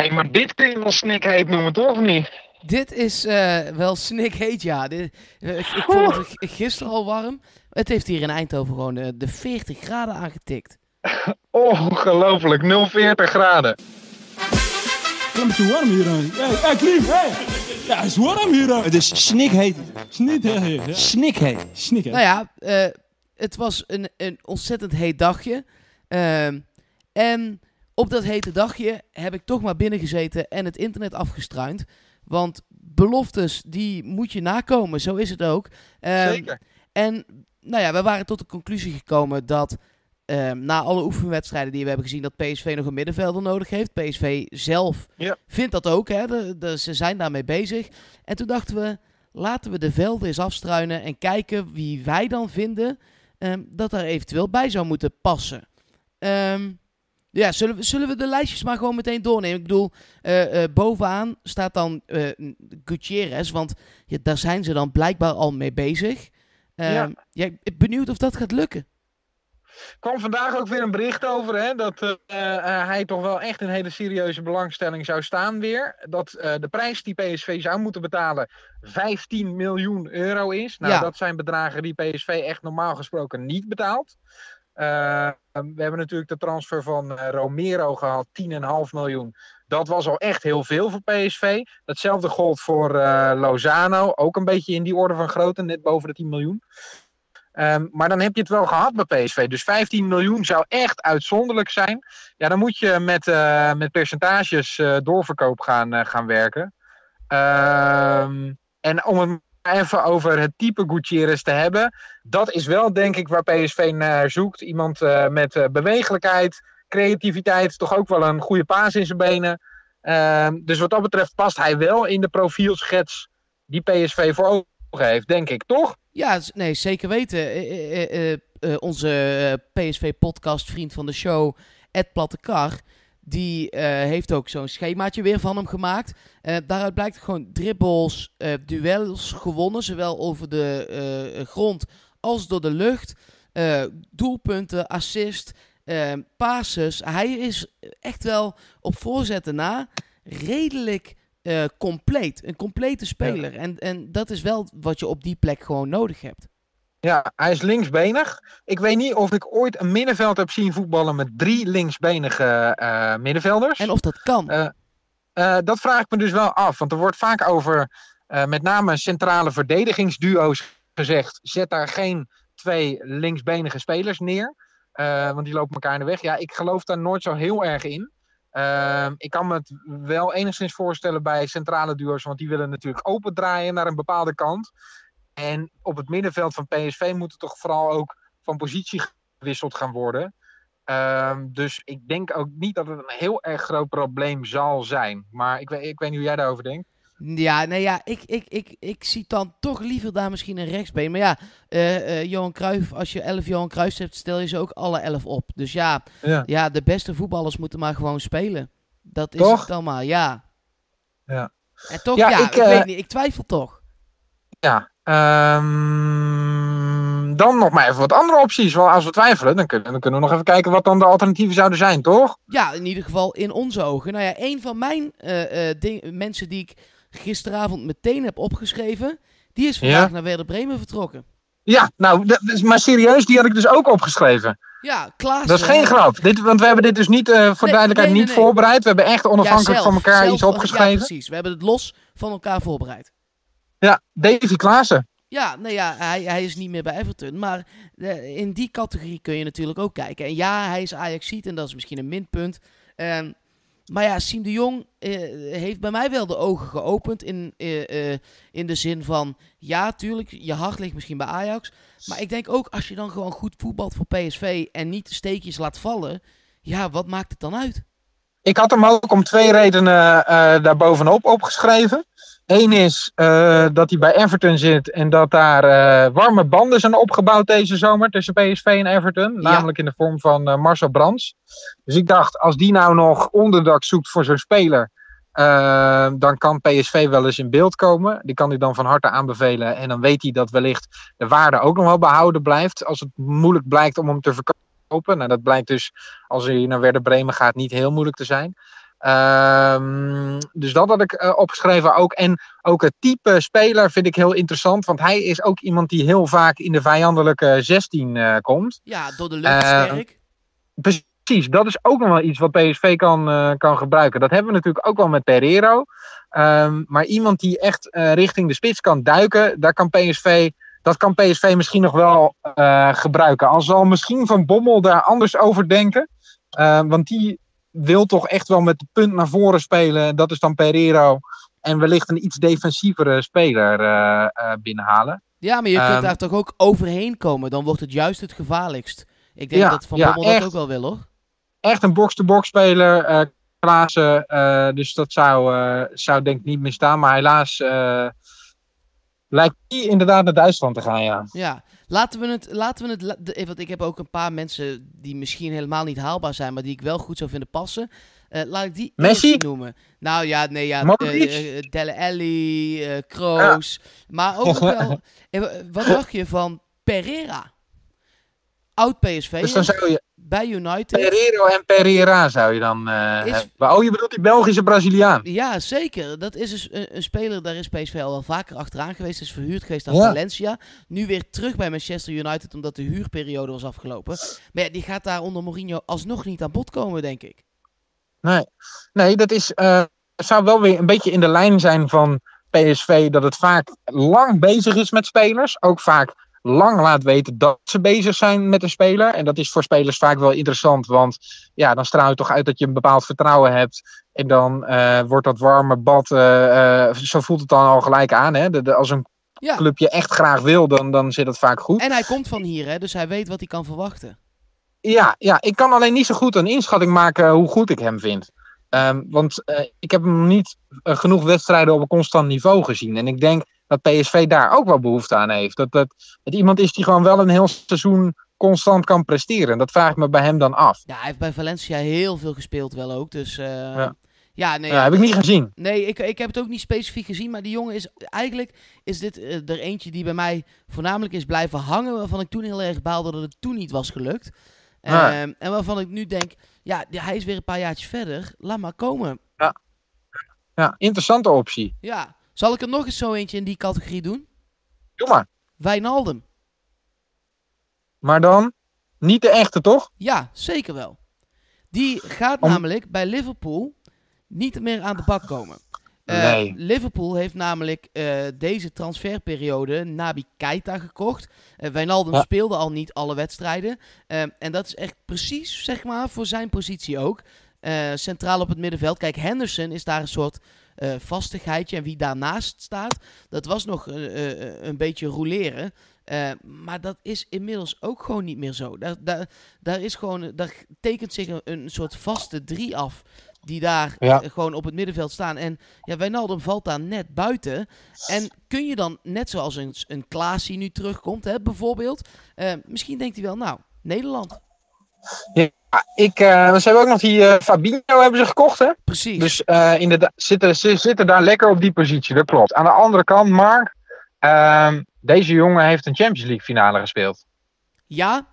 hey, maar dit kun je wel snikheet noemen, toch? Of niet? Dit is uh, wel snikheet, ja. Dit, uh, ik, ik, vond het gisteren al warm. Het heeft hier in Eindhoven gewoon uh, de 40 graden aangetikt. Ongelooflijk, 040 graden. Het warm hier aan. Hey, hey Klim, hey. Ja, het is warm hier aan. Het is snikheet. Snikheet. Ja. Snikheet. Snikheet. Nou ja, het was een, een ontzettend heet dagje. Ehm, en op dat hete dagje heb ik toch maar binnengezeten en het internet afgestruind. Want beloftes, die moet je nakomen. Zo is het ook. Um, Zeker. En nou ja, we waren tot de conclusie gekomen dat um, na alle oefenwedstrijden die we hebben gezien, dat PSV nog een middenvelder nodig heeft. PSV zelf ja. vindt dat ook. Hè? De, de, ze zijn daarmee bezig. En toen dachten we, laten we de velden eens afstruinen en kijken wie wij dan vinden um, dat er eventueel bij zou moeten passen. Um, ja, zullen we, zullen we de lijstjes maar gewoon meteen doornemen? Ik bedoel, uh, uh, bovenaan staat dan uh, Gutierrez, want ja, daar zijn ze dan blijkbaar al mee bezig. Ja. ja. ben benieuwd of dat gaat lukken. Er kwam vandaag ook weer een bericht over hè, dat hij toch wel echt een hele serieuze belangstelling zou staan weer. Dat de prijs die PSV zou moeten betalen 15 miljoen euro is. Nou, Ja. dat zijn bedragen die PSV echt normaal gesproken niet betaalt. Uh, we hebben natuurlijk de transfer van uh, Romero gehad, 10,5 miljoen. Dat was al echt heel veel voor PSV. Datzelfde gold voor uh, Lozano, ook een beetje in die orde van grootte, net boven de 10 miljoen. Um, maar dan heb je het wel gehad bij PSV. Dus 15 miljoen zou echt uitzonderlijk zijn. Ja, dan moet je met, uh, met percentages doorverkoop gaan, gaan werken. Um, en om het even over het type Gutierrez te hebben. Dat is wel denk ik waar PSV naar zoekt. Iemand uh, met uh, bewegelijkheid, creativiteit, toch ook wel een goede paas in zijn benen. Uh, dus wat dat betreft past hij wel in de profielschets die PSV voor ogen heeft, denk ik, toch? Ja, nee, zeker weten. Uh, onze PSV-podcast, vriend van de show, Ed Plattekar, die uh, heeft ook zo'n schemaatje weer van hem gemaakt. Uh, daaruit blijkt gewoon dribbles, uh, duels gewonnen, zowel over de grond als door de lucht. doelpunten, assist, passes. Hij is echt wel op voorzetten na redelijk compleet. Een complete speler. Ja. En, en dat is wel wat je op die plek gewoon nodig hebt. Ja, hij is linksbenig. Ik weet niet of ik ooit een middenveld heb zien voetballen met drie linksbenige uh, middenvelders. En of dat kan. Uh, uh, dat vraag ik me dus wel af. Want er wordt vaak over met name centrale verdedigingsduo's gezegd. Zet daar geen twee linksbenige spelers neer. want die lopen elkaar in de weg. Ja, ik geloof daar nooit zo heel erg in. ik kan me het wel enigszins voorstellen bij centrale duo's. Want die willen natuurlijk opendraaien naar een bepaalde kant. En op het middenveld van PSV moet het toch vooral ook van positie gewisseld gaan worden. Um, dus ik denk ook niet dat het een heel erg groot probleem zal zijn. Maar ik weet, ik weet niet hoe jij daarover denkt. Ja, nee, ja, ik, ik, ik, ik zie dan toch liever daar misschien een rechtsbeen. Maar ja, uh, uh, Johan Cruijff, als je 11 Johan Cruijff hebt, stel je ze ook alle 11 op. Dus ja, ja. ja, de beste voetballers moeten maar gewoon spelen. Dat is toch? het dan maar, ja. Ja. En toch, ja, ja ik, ik weet niet, ik twijfel toch. Ja, um, dan nog maar even wat andere opties. Want als we twijfelen, dan kunnen, dan kunnen we nog even kijken wat dan de alternatieven zouden zijn, toch? Ja, in ieder geval in onze ogen. Nou ja, een van mijn uh, uh, ding, mensen die ik gisteravond meteen heb opgeschreven, die is vandaag Ja. naar Werder Bremen vertrokken. Ja, nou, maar serieus, die had ik dus ook opgeschreven. Ja, Klaas. Dat is geen grap. Dit, want we hebben dit dus niet, uh, voor Nee, duidelijkheid, nee, nee, niet voorbereid. We hebben echt onafhankelijk ja, zelf, van elkaar zelf, iets opgeschreven. Ja, precies. We hebben het los van elkaar voorbereid. Ja, Davy Klaassen. Ja, nee, ja hij, hij is niet meer bij Everton. Maar uh, in die categorie kun je natuurlijk ook kijken. En ja, hij is Ajaxiet en dat is misschien een minpunt. Um, maar ja, Siem de Jong uh, heeft bij mij wel de ogen geopend. In, uh, in de zin van, ja, tuurlijk, je hart ligt misschien bij Ajax. Maar ik denk ook, als je dan gewoon goed voetbalt voor PSV en niet steekjes laat vallen. Ja, wat maakt het dan uit? Ik had hem ook om twee redenen uh, daarbovenop opgeschreven. Eén is uh, dat hij bij Everton zit en dat daar uh, warme banden zijn opgebouwd deze zomer tussen PSV en Everton. Ja. Namelijk in de vorm van uh, Marcel Brands. Dus ik dacht, als die nou nog onderdak zoekt voor zo'n speler, dan kan PSV wel eens in beeld komen. Die kan hij dan van harte aanbevelen. En dan weet hij dat wellicht de waarde ook nog wel behouden blijft. Als het moeilijk blijkt om hem te verkopen. Nou, dat blijkt dus als hij naar Werder Bremen gaat niet heel moeilijk te zijn. Ehm, dus dat had ik eh, opgeschreven ook. En ook het type speler vind ik heel interessant. Want hij is ook iemand die heel vaak in de vijandelijke 16 eh, komt. Ja, door de lucht Eh, sterk. Precies, dat is ook nog wel iets wat PSV kan, eh, kan gebruiken. Dat hebben we natuurlijk ook wel met Pereiro. Ehm, maar iemand die echt richting de spits kan duiken, daar kan PSV, dat kan PSV misschien nog wel eh, gebruiken. Al zal misschien Van Bommel daar anders over denken. Eh, want die wil toch echt wel met de punt naar voren spelen. Dat is dan Pereiro. En wellicht een iets defensievere speler eh, binnenhalen. Ja, maar je kunt ehm, daar toch ook overheen komen. Dan wordt het juist het gevaarlijkst. Ik denk Ja, dat Van ja, Bommel dat ook wel wil, hoor. echt een box-to-box speler. Klaassen, dus dat zou, zou denk ik niet meer staan. Maar helaas lijkt die inderdaad naar Duitsland te gaan, ja. Ja, laten we het. Laten we het de- want ik heb ook een paar mensen die misschien helemaal niet haalbaar zijn, maar die ik wel goed zou vinden passen. Eh, laat ik die Messi? noemen. Nou ja, nee, ja. Modric? eh, eh, Dele Alli, eh, Kroos. Maar ook wel. eh, Wat dacht je van Pereira? Oud PSV Dus dan zou je bij United. Pereiro en Pereira zou je dan eh, Is- hebben. Oh, je bedoelt die Belgische Braziliaan. Ja, zeker. Dat is dus een, een speler, daar is PSV al wel vaker achteraan geweest. Is verhuurd geweest aan Ja. Valencia. Nu weer terug bij Manchester United, omdat de huurperiode was afgelopen. Maar ja, die gaat daar onder Mourinho alsnog niet aan bod komen, denk ik. Nee, nee dat is, eh, zou wel weer een beetje in de lijn zijn van PSV. Dat het vaak lang bezig is met spelers. Ook vaak lang laat weten dat ze bezig zijn met een speler. En dat is voor spelers vaak wel interessant. Want ja, dan straal je toch uit dat je een bepaald vertrouwen hebt. En dan eh, wordt dat warme bad, eh, eh, zo voelt het dan al gelijk aan. Hè? De, de- als een Ja, club je echt graag wil, dan, dan zit het vaak goed. en hij komt van hier, hè, dus hij weet wat hij kan verwachten. Ja, ja, ik kan alleen niet zo goed een inschatting maken hoe goed ik hem vind. Ehm, want ik heb hem niet genoeg wedstrijden op een constant niveau gezien. En ik denk dat PSV daar ook wel behoefte aan heeft. Dat dat het iemand is die gewoon wel een heel seizoen constant kan presteren. En dat vraag ik me bij hem dan af. Ja, hij heeft bij Valencia heel veel gespeeld wel ook. Dus eh, ja. Ja. nee, Ja, heb ik niet gezien. Nee, ik, ik heb het ook niet specifiek gezien. Maar die jongen is eigenlijk is dit eh, er eentje die bij mij voornamelijk is blijven hangen. Waarvan ik toen heel erg baalde dat het toen niet was gelukt. Ja. Ehm, en waarvan ik nu denk, ja, hij is weer een paar jaartjes verder. Laat maar komen. Ja, interessante optie. Ja, zal ik er nog eens zo eentje in die categorie doen? Doe maar. Wijnaldum. Maar dan niet de echte, toch? Ja, zeker wel. Die gaat Om- namelijk bij Liverpool niet meer aan de bak komen. Eh, Nee. Liverpool heeft namelijk eh, deze transferperiode Nabi Keita gekocht. Eh Wijnaldum Ja. speelde al niet alle wedstrijden. En dat is echt precies, zeg maar, voor zijn positie ook. Centraal op het middenveld. Kijk, Henderson is daar een soort eh, vastigheidje. En wie daarnaast staat, dat was nog eh, eh, een beetje roleren. Maar dat is inmiddels ook gewoon niet meer zo. Daar, daar, daar, is gewoon, daar tekent zich een, een soort vaste drie af. Die daar Ja. gewoon op het middenveld staan. En ja, Wijnaldum valt daar net buiten. En kun je dan, net zoals een, een Klaas die nu terugkomt, hè, bijvoorbeeld. misschien denkt hij wel, nou, Nederland. Ik, eh, ze hebben ook nog die eh, Fabinho hebben ze gekocht, hè? Precies. Dus eh, inderdaad, zitten, ze zitten daar lekker op die positie, dat klopt. Aan de andere kant, Mark, ehm, deze jongen heeft een Champions League finale gespeeld. Ja,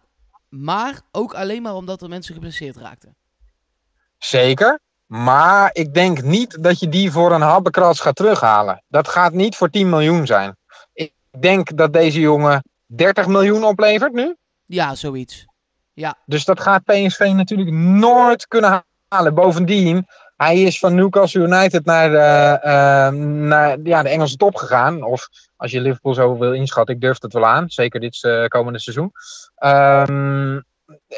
maar ook alleen maar omdat er mensen geblesseerd raakten. Zeker. Maar ik denk niet dat je die voor een habbekrats gaat terughalen. Dat gaat niet voor 10 miljoen zijn. Ik denk dat deze jongen 30 miljoen oplevert nu. Ja, zoiets. Dus dat gaat PSV natuurlijk nooit kunnen halen. Bovendien, hij is van Newcastle United naar de, eh, naar, ja, de Engelse top gegaan. Of als je Liverpool zo wil inschatten, ik durf het wel aan. Zeker dit eh, komende seizoen. Ehm,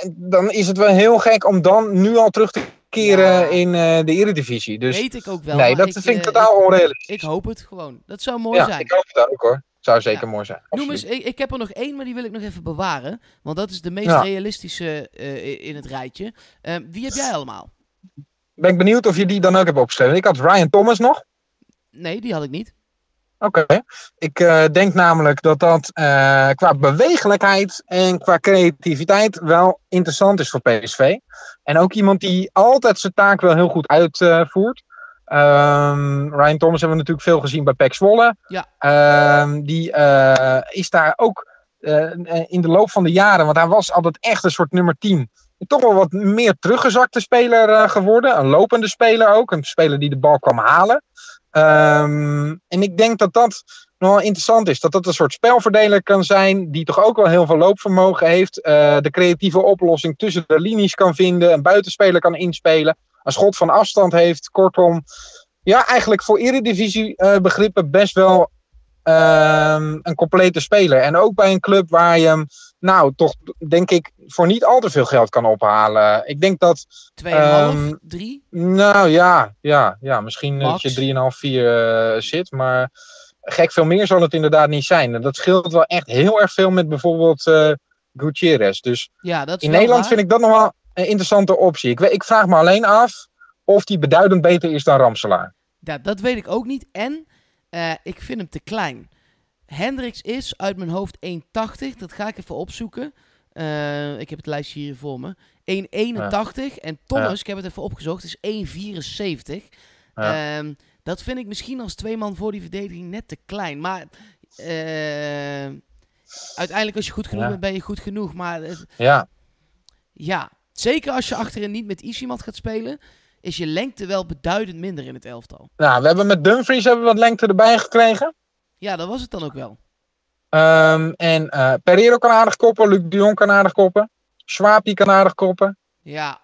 dan is het wel heel gek om dan nu al terug te keren Ja. in eh, de Eredivisie. Dus Weet ik ook wel. nee, dat ik, vind ik totaal onrealistisch. Ik, ik hoop het gewoon. Dat zou mooi ja, zijn. ik hoop het ook hoor. Zou zeker Ja. mooi zijn. Noem eens, ik, ik heb er nog één, maar die wil ik nog even bewaren. Want dat is de meest Ja. realistische eh, in het rijtje. Eh, wie heb jij allemaal? Ben ik benieuwd of je die dan ook hebt opgeschreven. Ik had Ryan Thomas nog. Nee, die had ik niet. Oké. Ik eh, denk namelijk dat dat eh, qua bewegelijkheid en qua creativiteit wel interessant is voor PSV. En ook iemand die altijd zijn taak wel heel goed uitvoert. Ehm, Ryan Thomas hebben we natuurlijk veel gezien bij PEC Zwolle. Ja. Ehm, die eh, is daar ook eh, in de loop van de jaren, want hij was altijd echt een soort nummer 10. Toch wel wat meer teruggezakte speler eh, geworden. Een lopende speler ook. Een speler die de bal kwam halen. Ehm, en ik denk dat dat nog wel interessant is. Dat dat een soort spelverdeler kan zijn. Die toch ook wel heel veel loopvermogen heeft. de creatieve oplossing tussen de linies kan vinden. Een buitenspeler kan inspelen. Een schot van afstand heeft. Kortom, ja, eigenlijk voor Eredivisie eh, begrippen best wel ehm, een complete speler. En ook bij een club waar je hem, nou, toch denk ik, voor niet al te veel geld kan ophalen. Ik denk dat, 2,5, Ehm, 3. nou ja, ja, ja misschien Max. dat je 3,5, 4 eh, zit. Maar gek veel meer zal het inderdaad niet zijn. En dat scheelt wel echt heel erg veel met bijvoorbeeld eh Gutierrez. Dus Ja, dat is in Nederland waar. vind ik dat nog wel een interessante optie. Ik, ik vraag me alleen af of die beduidend beter is dan Ramselaar. Ja, dat weet ik ook niet. En eh, ik vind hem te klein. Hendricks is uit mijn hoofd 1,80. Dat ga ik even opzoeken. Eh, ik heb het lijstje hier voor me. 1,81. En Thomas, Ja. ik heb het even opgezocht, is 1,74. Ja. Ehm, dat vind ik misschien als twee man voor die verdediging net te klein. Maar eh, uiteindelijk als je goed genoeg bent, ben je goed genoeg. Maar Ja, ja, zeker als je achterin niet met Isimat gaat spelen, is je lengte wel beduidend minder in het elftal. nou, we hebben met Dumfries hebben we wat lengte erbij gekregen. Ja, dat was het dan ook wel. Ehm, en eh Pereiro kan aardig koppen, Luc de Jong kan aardig koppen. Schwab die kan aardig koppen. Ja,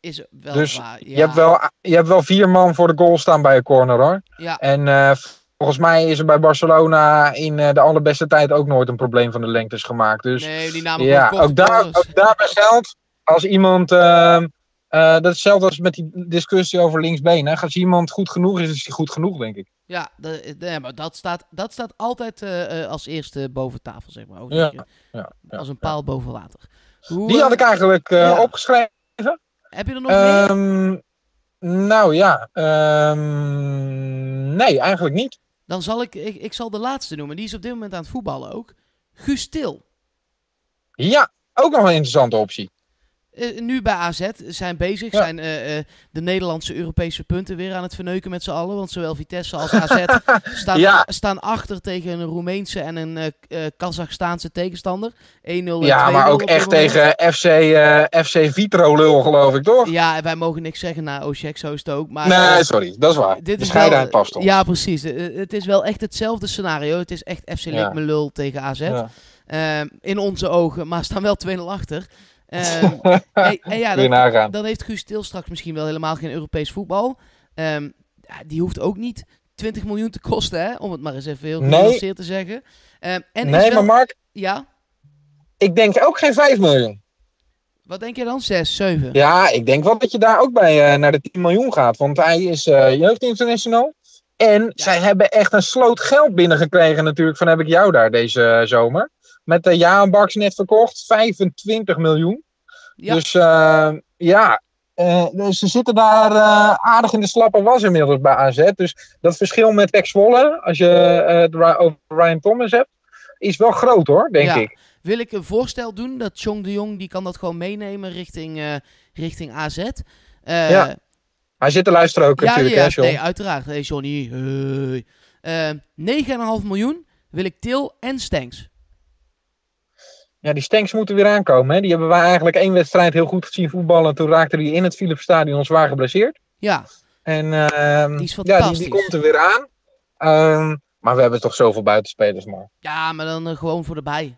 is wel Dus waar. Ja, Je, hebt wel, je hebt wel vier man voor de goal staan bij een corner hoor. ja, En eh, volgens mij is er bij Barcelona in eh, de allerbeste tijd ook nooit een probleem van de lengtes gemaakt. Dus nee, die namen ja, ook, daar, ook daarbij geldt, als iemand, ehm, eh, dat is hetzelfde als met die discussie over linksbeen. Hè. Als iemand goed genoeg is, is hij goed genoeg, denk ik. Ja, dat, nee, maar dat staat, dat staat altijd eh, eh, als eerste boven tafel, zeg maar. Ook Ja, dat je- Ja, ja, als een paal boven water. Hoe, Die had ik eigenlijk opgeschreven. Heb je er nog meer? Ehm, nou ja, ehm, nee, eigenlijk niet. Dan zal ik, ik, ik zal de laatste noemen. Die is op dit moment aan het voetballen ook. Guus Til. Ja, ook nog een interessante optie. Eh, nu bij AZ zijn bezig. Ja. Zijn eh, eh, de Nederlandse Europese punten weer aan het verneuken met z'n allen. Want zowel Vitesse als AZ staan, Ja. staan achter tegen een Roemeense en een Kazachstaanse tegenstander. 1-0 en 2-0 Ja, maar ook echt tegen FC, FC Vitro lul, geloof ik, toch? Ja, en wij mogen niks zeggen naar Oshek, zo is het ook. Maar, nee, sorry, dat is waar. dit is Bescheidenheid wel, past ons. Ja, precies. Het is wel echt hetzelfde scenario. Het is echt FC Ja. Lul tegen AZ. Ehm, in onze ogen, maar staan wel 2-0 achter. Ehm, en, en ja, dan, dan heeft Guus Til straks misschien wel helemaal geen Europees voetbal. Ehm, ja, die hoeft ook niet 20 miljoen te kosten, hè? om het maar eens even heel Nee. genuanceerd te zeggen. Ehm, en Nee, wel- maar Mark, Ja, ik denk ook geen 5 miljoen. wat denk je dan? 6, 7? Ja, ik denk wel dat je daar ook bij eh, naar de 10 miljoen gaat. Want hij is eh jeugdinternational. En zij hebben echt een sloot geld binnengekregen natuurlijk van heb ik jou daar deze eh, zomer. Met de Jaan Baks net verkocht, 25 miljoen. Ja. Dus eh, ja, eh, dus ze zitten daar eh, aardig in de slappe was inmiddels bij AZ. Dus dat verschil met Pek Zwolle, als je het over Ryan Thomas hebt, is wel groot hoor, denk Ja. ik. Wil ik een voorstel doen dat Chong de Jong die kan dat gewoon meenemen richting, richting AZ? Ja, Hij zit te luisteren ook ja, natuurlijk, ja, hè, John? nee, uiteraard. Hey Johnny. Hey. Eh, 9,5 miljoen wil ik Til en Stenks. Ja, die Stenks moeten weer aankomen. Hè? Die hebben wij eigenlijk één wedstrijd heel goed gezien voetballen. Toen raakte hij in het Philipsstadion zwaar geblesseerd. Ja, En ehm, Die is ja, die, die komt er weer aan. Ehm, maar we hebben toch zoveel buitenspelers, man. ja maar dan eh, gewoon voor de bij.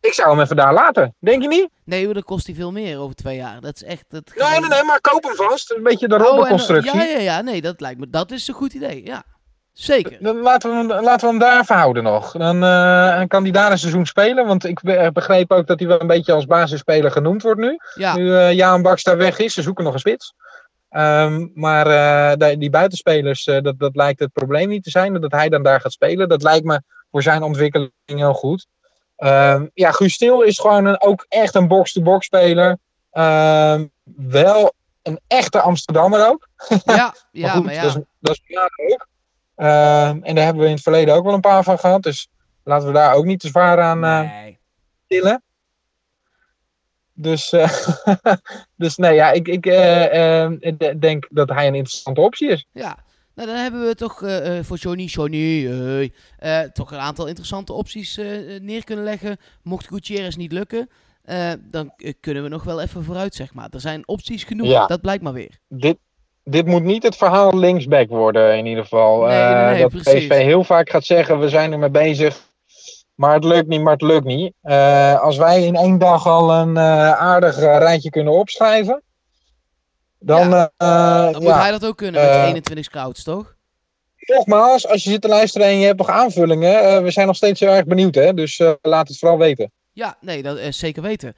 Ik zou hem even daar laten. Denk je niet? Nee, dan kost hij veel meer over twee jaar. Dat is echt... Dat Nee, nee, nee, maar koop hem vast. Een beetje de Oh, eh, robbenconstructie. ja, ja, ja, nee, dat lijkt me... Dat is een goed idee, ja. Zeker. Dan laten we, hem, laten we hem daar even houden nog. Dan kan hij daar een seizoen spelen. Want ik be- begreep ook dat hij wel een beetje als basisspeler genoemd wordt nu. Ja, Nu eh Jaan Baks daar weg is. Ze zoeken nog een spits. Ehm, maar eh, die, die buitenspelers, eh, dat, dat lijkt het probleem niet te zijn. Dat hij dan daar gaat spelen. Dat lijkt me voor zijn ontwikkeling heel goed. Ehm, ja, Guus Stil is gewoon een, ook echt een box-to-box speler. Ehm, wel een echte Amsterdammer ook. ja, ja, goed, maar ja. Dat is, dat is Milaan ook. Ehm, en daar hebben we in het verleden ook wel een paar van gehad. Dus laten we daar ook niet te zwaar aan eh, Nee. tillen. Dus, eh, dus nee, ja, ik, ik eh, eh, de- denk dat hij een interessante optie is. Ja. Nou, dan hebben we toch voor Johnny, Johnny, toch een aantal interessante opties neer kunnen leggen. Mocht Gutierrez niet lukken, dan kunnen we nog wel even vooruit, zeg maar. Er zijn opties genoeg, Ja. dat blijkt maar weer. Dit, dit moet niet het verhaal linksback worden, in ieder geval. Nee, Eh, nee, nee, dat precies. PSV heel vaak gaat zeggen, we zijn ermee bezig. Maar het lukt niet, maar het lukt niet. Eh, als wij in één dag al een eh, aardig rijtje kunnen opschrijven. Dan, Ja, Dan moet ja. hij dat ook kunnen met Eh, 21 scouts, toch? nogmaals, als je zit te luisteren en je hebt nog aanvullingen. we zijn nog steeds heel erg benieuwd, hè? dus laat het vooral weten. Ja, nee, dat zeker weten.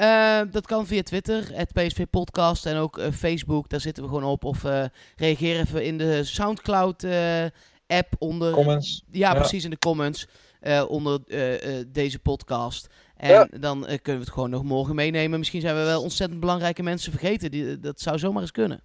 Eh, dat kan via Twitter, het PSV Podcast en ook eh, Facebook. Daar zitten we gewoon op. Of eh, reageer even in de Soundcloud app onder. Comments. ja, ja. precies in de comments onder deze podcast. En Ja. dan kunnen we het gewoon nog morgen meenemen. Misschien zijn we wel ontzettend belangrijke mensen vergeten. Die, dat zou zomaar eens kunnen.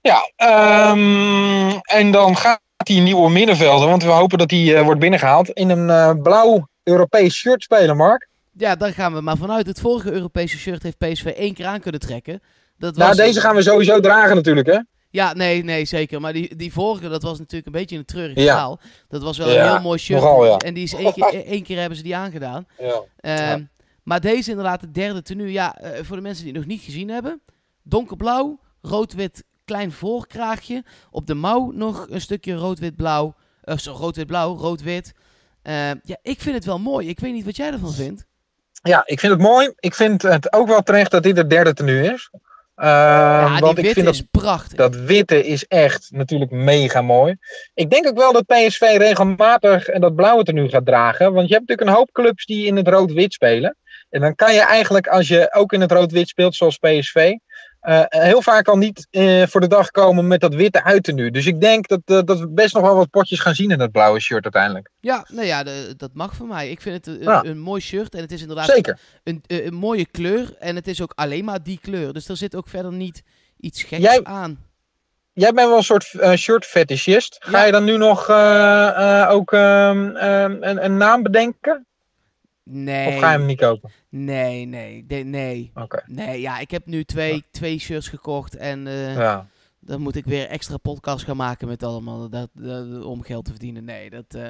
Ja, ehm, en dan gaat die nieuwe middenvelder, want we hopen dat die wordt binnengehaald, in een blauw Europees shirt spelen, Mark. Ja, daar gaan we maar vanuit. Het vorige Europese shirt heeft PSV één keer aan kunnen trekken. Dat Nou, was, deze gaan we sowieso dragen natuurlijk, hè? Ja, nee, nee, zeker. Maar die, die vorige, dat was natuurlijk een beetje een treurig Ja. verhaal. Dat was wel Ja, een heel mooi shirt. nogal, ja. En die is één keer, één keer hebben ze die aangedaan. Ja. Ehm. Maar deze inderdaad, de derde tenue. Ja, eh, voor de mensen die het nog niet gezien hebben. Donkerblauw, rood-wit, klein voorkraagje. Op de mouw nog een stukje rood-wit-blauw. Uh, zo, rood-wit-blauw, rood-wit. Eh, ja, ik vind het wel mooi. Ik weet niet wat jij ervan vindt. Ja, ik vind het mooi. Ik vind het ook wel terecht dat dit het derde tenue is. Uh, ja, die want ik vind is dat, prachtig. dat witte is echt natuurlijk mega mooi. Ik denk ook wel dat PSV regelmatig dat blauwe tenue gaat dragen. Want je hebt natuurlijk een hoop clubs die in het rood-wit spelen. En dan kan je eigenlijk, als je ook in het rood-wit speelt, zoals PSV, eh, heel vaak al niet eh, voor de dag komen met dat witte uittenue. Dus ik denk dat, eh, dat we best nog wel wat potjes gaan zien in dat blauwe shirt uiteindelijk. Ja, nou ja, de- dat mag voor mij. Ik vind het een, Ja. een mooi shirt. En het is inderdaad Zeker. een, een, een mooie kleur. En het is ook alleen maar die kleur. Dus er zit ook verder niet iets geks Jij- aan. Jij bent wel een soort shirt fetishist. Ga Ja. je dan nu nog ook ehm, ehm, een, een naam bedenken? Nee. Of ga je hem niet kopen? Nee, nee, de- nee. Oké. Nee, ja, ik heb nu twee, twee shirts gekocht. En eh, Ja. dan moet ik weer extra podcast gaan maken met allemaal. Dat, dat- om geld te verdienen. Nee, dat eh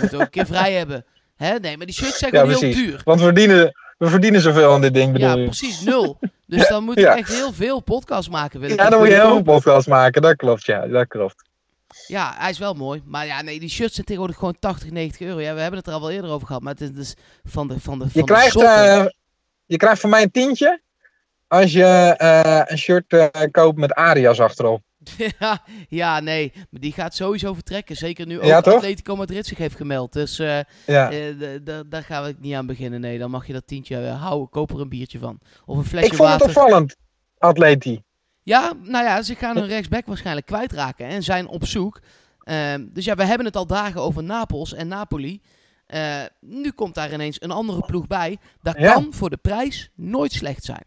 moet ook een keer vrij hebben. Hè? Nee, maar die shirts zijn Ja, gewoon heel duur. Want we verdienen, we verdienen zoveel aan dit ding, bedoel Ja, precies nul. Dus dan moet ik echt heel veel podcasts maken. Wil Ja, dan moet je heel veel podcasts maken. Dat klopt, ja. Dat klopt. Ja, hij is wel mooi. Maar ja, nee, die shirts zijn tegenwoordig gewoon 80, 90 euro. Ja, we hebben het er al wel eerder over gehad. Maar het is dus van de van de van Je de krijgt, eh, je krijgt van mij een tientje als je eh, een shirt eh, koopt met Arias achterop. ja, ja, nee. Maar die gaat sowieso vertrekken. Zeker nu ook Ja? Atletico Madrid zich heeft gemeld. Dus Ja. daar gaan we niet aan beginnen. Nee, dan mag je dat tientje houden. Koop er een biertje van. Of een flesje Ik vond water. het opvallend, Atleti. Ja, nou ja, ze gaan hun rechtsback waarschijnlijk kwijtraken en zijn op zoek. Ehm, dus ja, we hebben het al dagen over Napels en Napoli. Eh, nu komt daar ineens een andere ploeg bij. Dat Ja. kan voor de prijs nooit slecht zijn.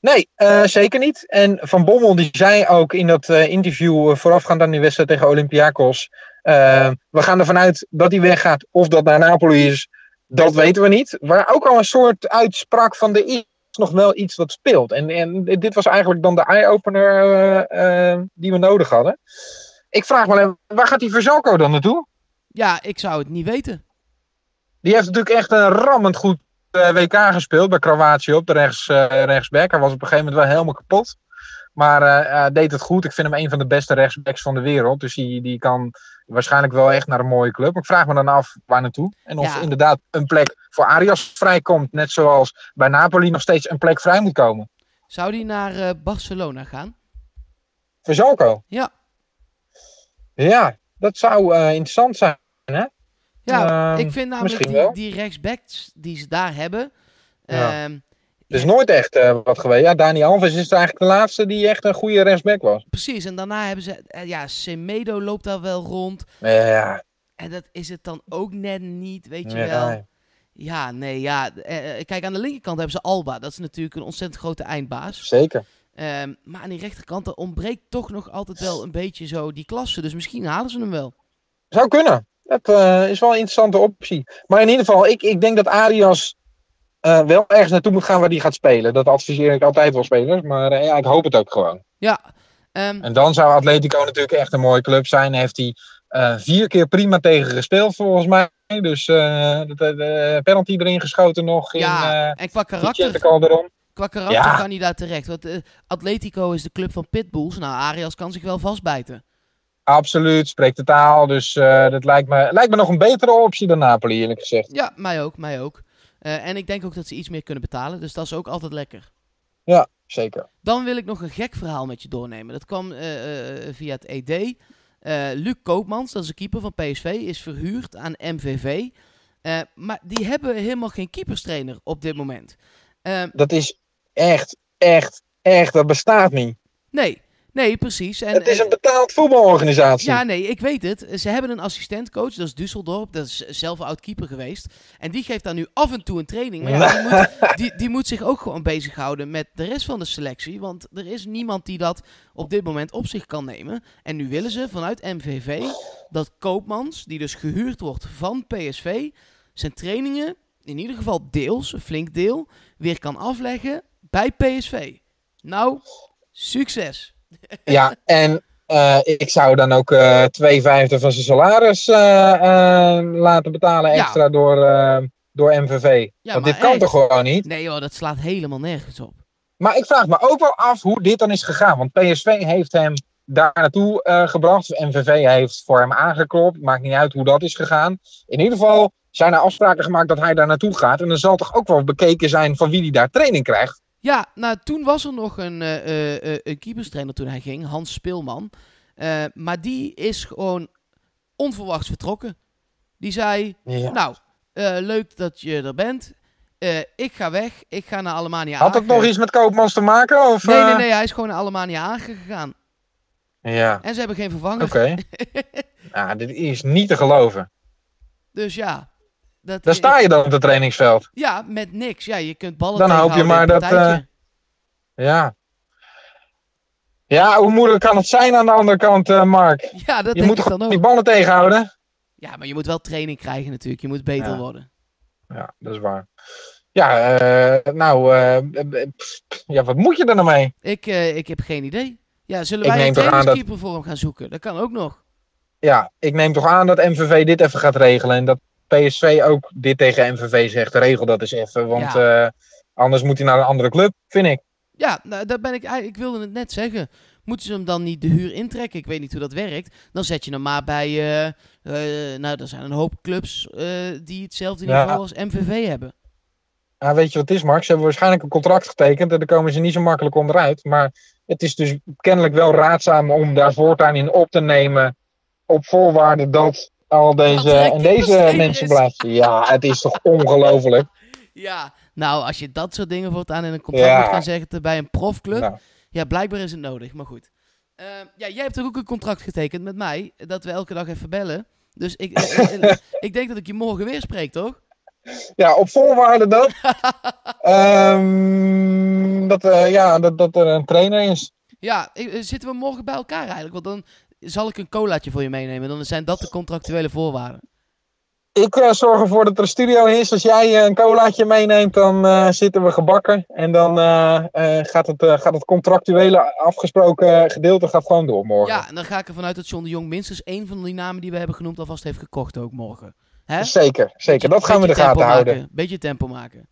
Nee, eh, zeker niet. En Van Bommel die zei ook in dat eh, interview voorafgaand aan die wedstrijd tegen Olympiakos. eh, we gaan ervan uit dat hij weggaat. Of dat naar Napoli is, dat weten we niet. Waar ook al een soort uitsprak van de is nog wel iets dat speelt. En, en dit was eigenlijk dan de eye-opener eh, eh, die we nodig hadden. Ik vraag me alleen, waar gaat die Verzalco dan naartoe? Ja, ik zou het niet weten. Die heeft natuurlijk echt een rammend goed eh, WK gespeeld bij Kroatië op de rechts, rechtsback. Hij was op een gegeven moment wel helemaal kapot. Maar hij deed het goed. Ik vind hem een van de beste rechtsbacks van de wereld. Dus die, die kan waarschijnlijk wel echt naar een mooie club. Maar ik vraag me dan af waar naartoe. En of Ja. inderdaad een plek voor Arias vrijkomt. Net zoals bij Napoli nog steeds een plek vrij moet komen. Zou die naar eh, Barcelona gaan? Verzalco. Ja. Ja, dat zou interessant zijn. Ja, Ehm, ik vind namelijk die, die rechtsbacks die ze daar hebben. Ja. Er is nooit echt eh, wat geweest. Ja, Dani Alves is eigenlijk de laatste die echt een goede rechtsback was. precies, en daarna hebben ze... eh, ja, Semedo loopt daar wel rond. Ja, En dat is het dan ook net niet, weet je ja. wel. Ja, nee, ja. eh, kijk, aan de linkerkant hebben ze Alba. Dat is natuurlijk een ontzettend grote eindbaas. zeker. Ehm, maar aan die rechterkant er ontbreekt toch nog altijd wel een beetje zo die klasse. Dus misschien halen ze hem wel. Zou kunnen. Dat is wel een interessante optie. Maar in ieder geval, ik, ik denk dat Arias eh, wel ergens naartoe moet gaan waar hij gaat spelen. Dat adviseer ik altijd wel spelers. Maar eh, ja, ik hoop het ook gewoon. Ja, Ehm, En dan zou Atletico natuurlijk echt een mooie club zijn. Heeft hij eh, vier keer prima tegen gespeeld volgens mij. Dus de, penalty erin geschoten nog in ja, eh en qua karakter, qua karakter Ja. kan hij daar terecht. Want Atletico is de club van pitbulls. Nou, Arias kan zich wel vastbijten. Absoluut, spreekt de taal. Dus dat lijkt me, lijkt me nog een betere optie dan Napoli eerlijk gezegd. Ja, mij ook, mij ook. Eh, en ik denk ook dat ze iets meer kunnen betalen. Dus dat is ook altijd lekker. Ja, zeker. Dan wil ik nog een gek verhaal met je doornemen. Dat kwam eh, eh, via het ED. Eh Luc Koopmans, dat is de keeper van PSV, is verhuurd aan MVV. Maar die hebben helemaal geen keeperstrainer op dit moment. Dat is echt, echt, echt, dat bestaat niet. nee, nee, precies. En, het is en- een betaald voetbalorganisatie. Ja, nee, ik weet het. Ze hebben een assistentcoach, dat is Düsseldorp. Dat is zelf oud keeper geweest. En die geeft daar nu af en toe een training. Maar ja, die, moet, die, die moet zich ook gewoon bezighouden met de rest van de selectie. Want er is niemand die dat op dit moment op zich kan nemen. En nu willen ze vanuit MVV dat Koopmans, die dus gehuurd wordt van PSV, zijn trainingen, in ieder geval deels, een flink deel, weer kan afleggen bij PSV. Nou, succes. Ja, en eh, ik zou dan ook eh twee vijfde van zijn salaris eh, laten betalen Ja. extra door, door MVV. Ja, Want dit kan echt. toch gewoon niet? Nee joh, dat slaat helemaal nergens op. Maar ik vraag me ook wel af hoe dit dan is gegaan. Want PSV heeft hem daar naartoe gebracht. MVV heeft voor hem aangeklopt. Maakt niet uit hoe dat is gegaan. In ieder geval zijn er afspraken gemaakt dat hij daar naartoe gaat. En dan zal toch ook wel bekeken zijn van wie die daar training krijgt. Ja, nou toen was er nog een, eh eh, eh, een keeperstrainer toen hij ging, Hans Speelman. Maar die is gewoon onverwachts vertrokken. Die zei, Ja. nou, leuk dat je er bent. Ik ga weg, ik ga naar Alemania Had het Aachen. nog iets met Koopmans te maken? Of, Nee, nee, nee, hij is gewoon naar Alemania Aachen gegaan. Ja, En ze hebben geen vervanger. oké. ja, dit is niet te geloven. Dus ja. Dat Daar sta je dan op het trainingsveld. Ja, met niks. Ja, je kunt ballen Dan hoop je maar dat, partijtje. Ja. Ja, hoe moeilijk kan het zijn aan de andere kant, eh, Mark? Ja, dat Je denk moet dan ook. die ballen tegenhouden? Ja, maar je moet wel training krijgen natuurlijk. Je moet beter Ja. worden. Ja, dat is waar. Ja, eh, nou, eh, eh, pff, ja, wat moet je er nou mee? Ik, eh, ik heb geen idee. Ja, zullen wij een dat- trainingskeeper voor hem gaan zoeken? Dat kan ook nog. Ja, ik neem toch aan dat MVV dit even gaat regelen. En dat PSV ook dit tegen MVV zegt. Regel dat eens even. Want eh, anders moet hij naar een andere club, vind ik. Ja, nou, daar ben ik, eigenlijk- ik wilde het net zeggen. Moeten ze hem dan niet de huur intrekken? Ik weet niet hoe dat werkt. Dan zet je hem maar bij... eh, eh, nou, er zijn een hoop clubs die hetzelfde Ja. niveau als MVV hebben. Ja, weet je wat het is, Mark? Ze hebben waarschijnlijk een contract getekend. En daar komen ze niet zo makkelijk onderuit. Maar het is dus kennelijk wel raadzaam om daar voortaan in op te nemen. Op voorwaarde dat al deze, een en deze mensen is. blijven. Ja, het is toch ongelooflijk. Ja, nou, als je dat soort dingen voortaan in een contract Ja. moet gaan zeggen bij een profclub. Nou, Ja, blijkbaar is het nodig, maar goed. Eh, ja, jij hebt toch ook een contract getekend met mij, dat we elke dag even bellen. Dus ik, ik, ik- ik denk dat ik je morgen weer spreek, toch? ja, op voorwaarde dat. ehm, dat, eh, ja, dat, dat er een trainer is. Ja, eh, zitten we morgen bij elkaar eigenlijk? Want dan zal ik een colaatje voor je meenemen. Dan zijn dat de contractuele voorwaarden. Ik eh, zorg ervoor dat er een studio is. Als jij eh, een colaatje meeneemt, dan eh, zitten we gebakken. En dan gaat, het, gaat het contractuele afgesproken gedeelte gaat gewoon door morgen. Ja, en dan ga ik ervan uit dat John de Jong minstens één van die namen die we hebben genoemd alvast heeft gekocht ook morgen. Hè? Zeker, zeker. Beetje- Dat gaan we in de gaten tempo houden. Maken. Beetje tempo maken.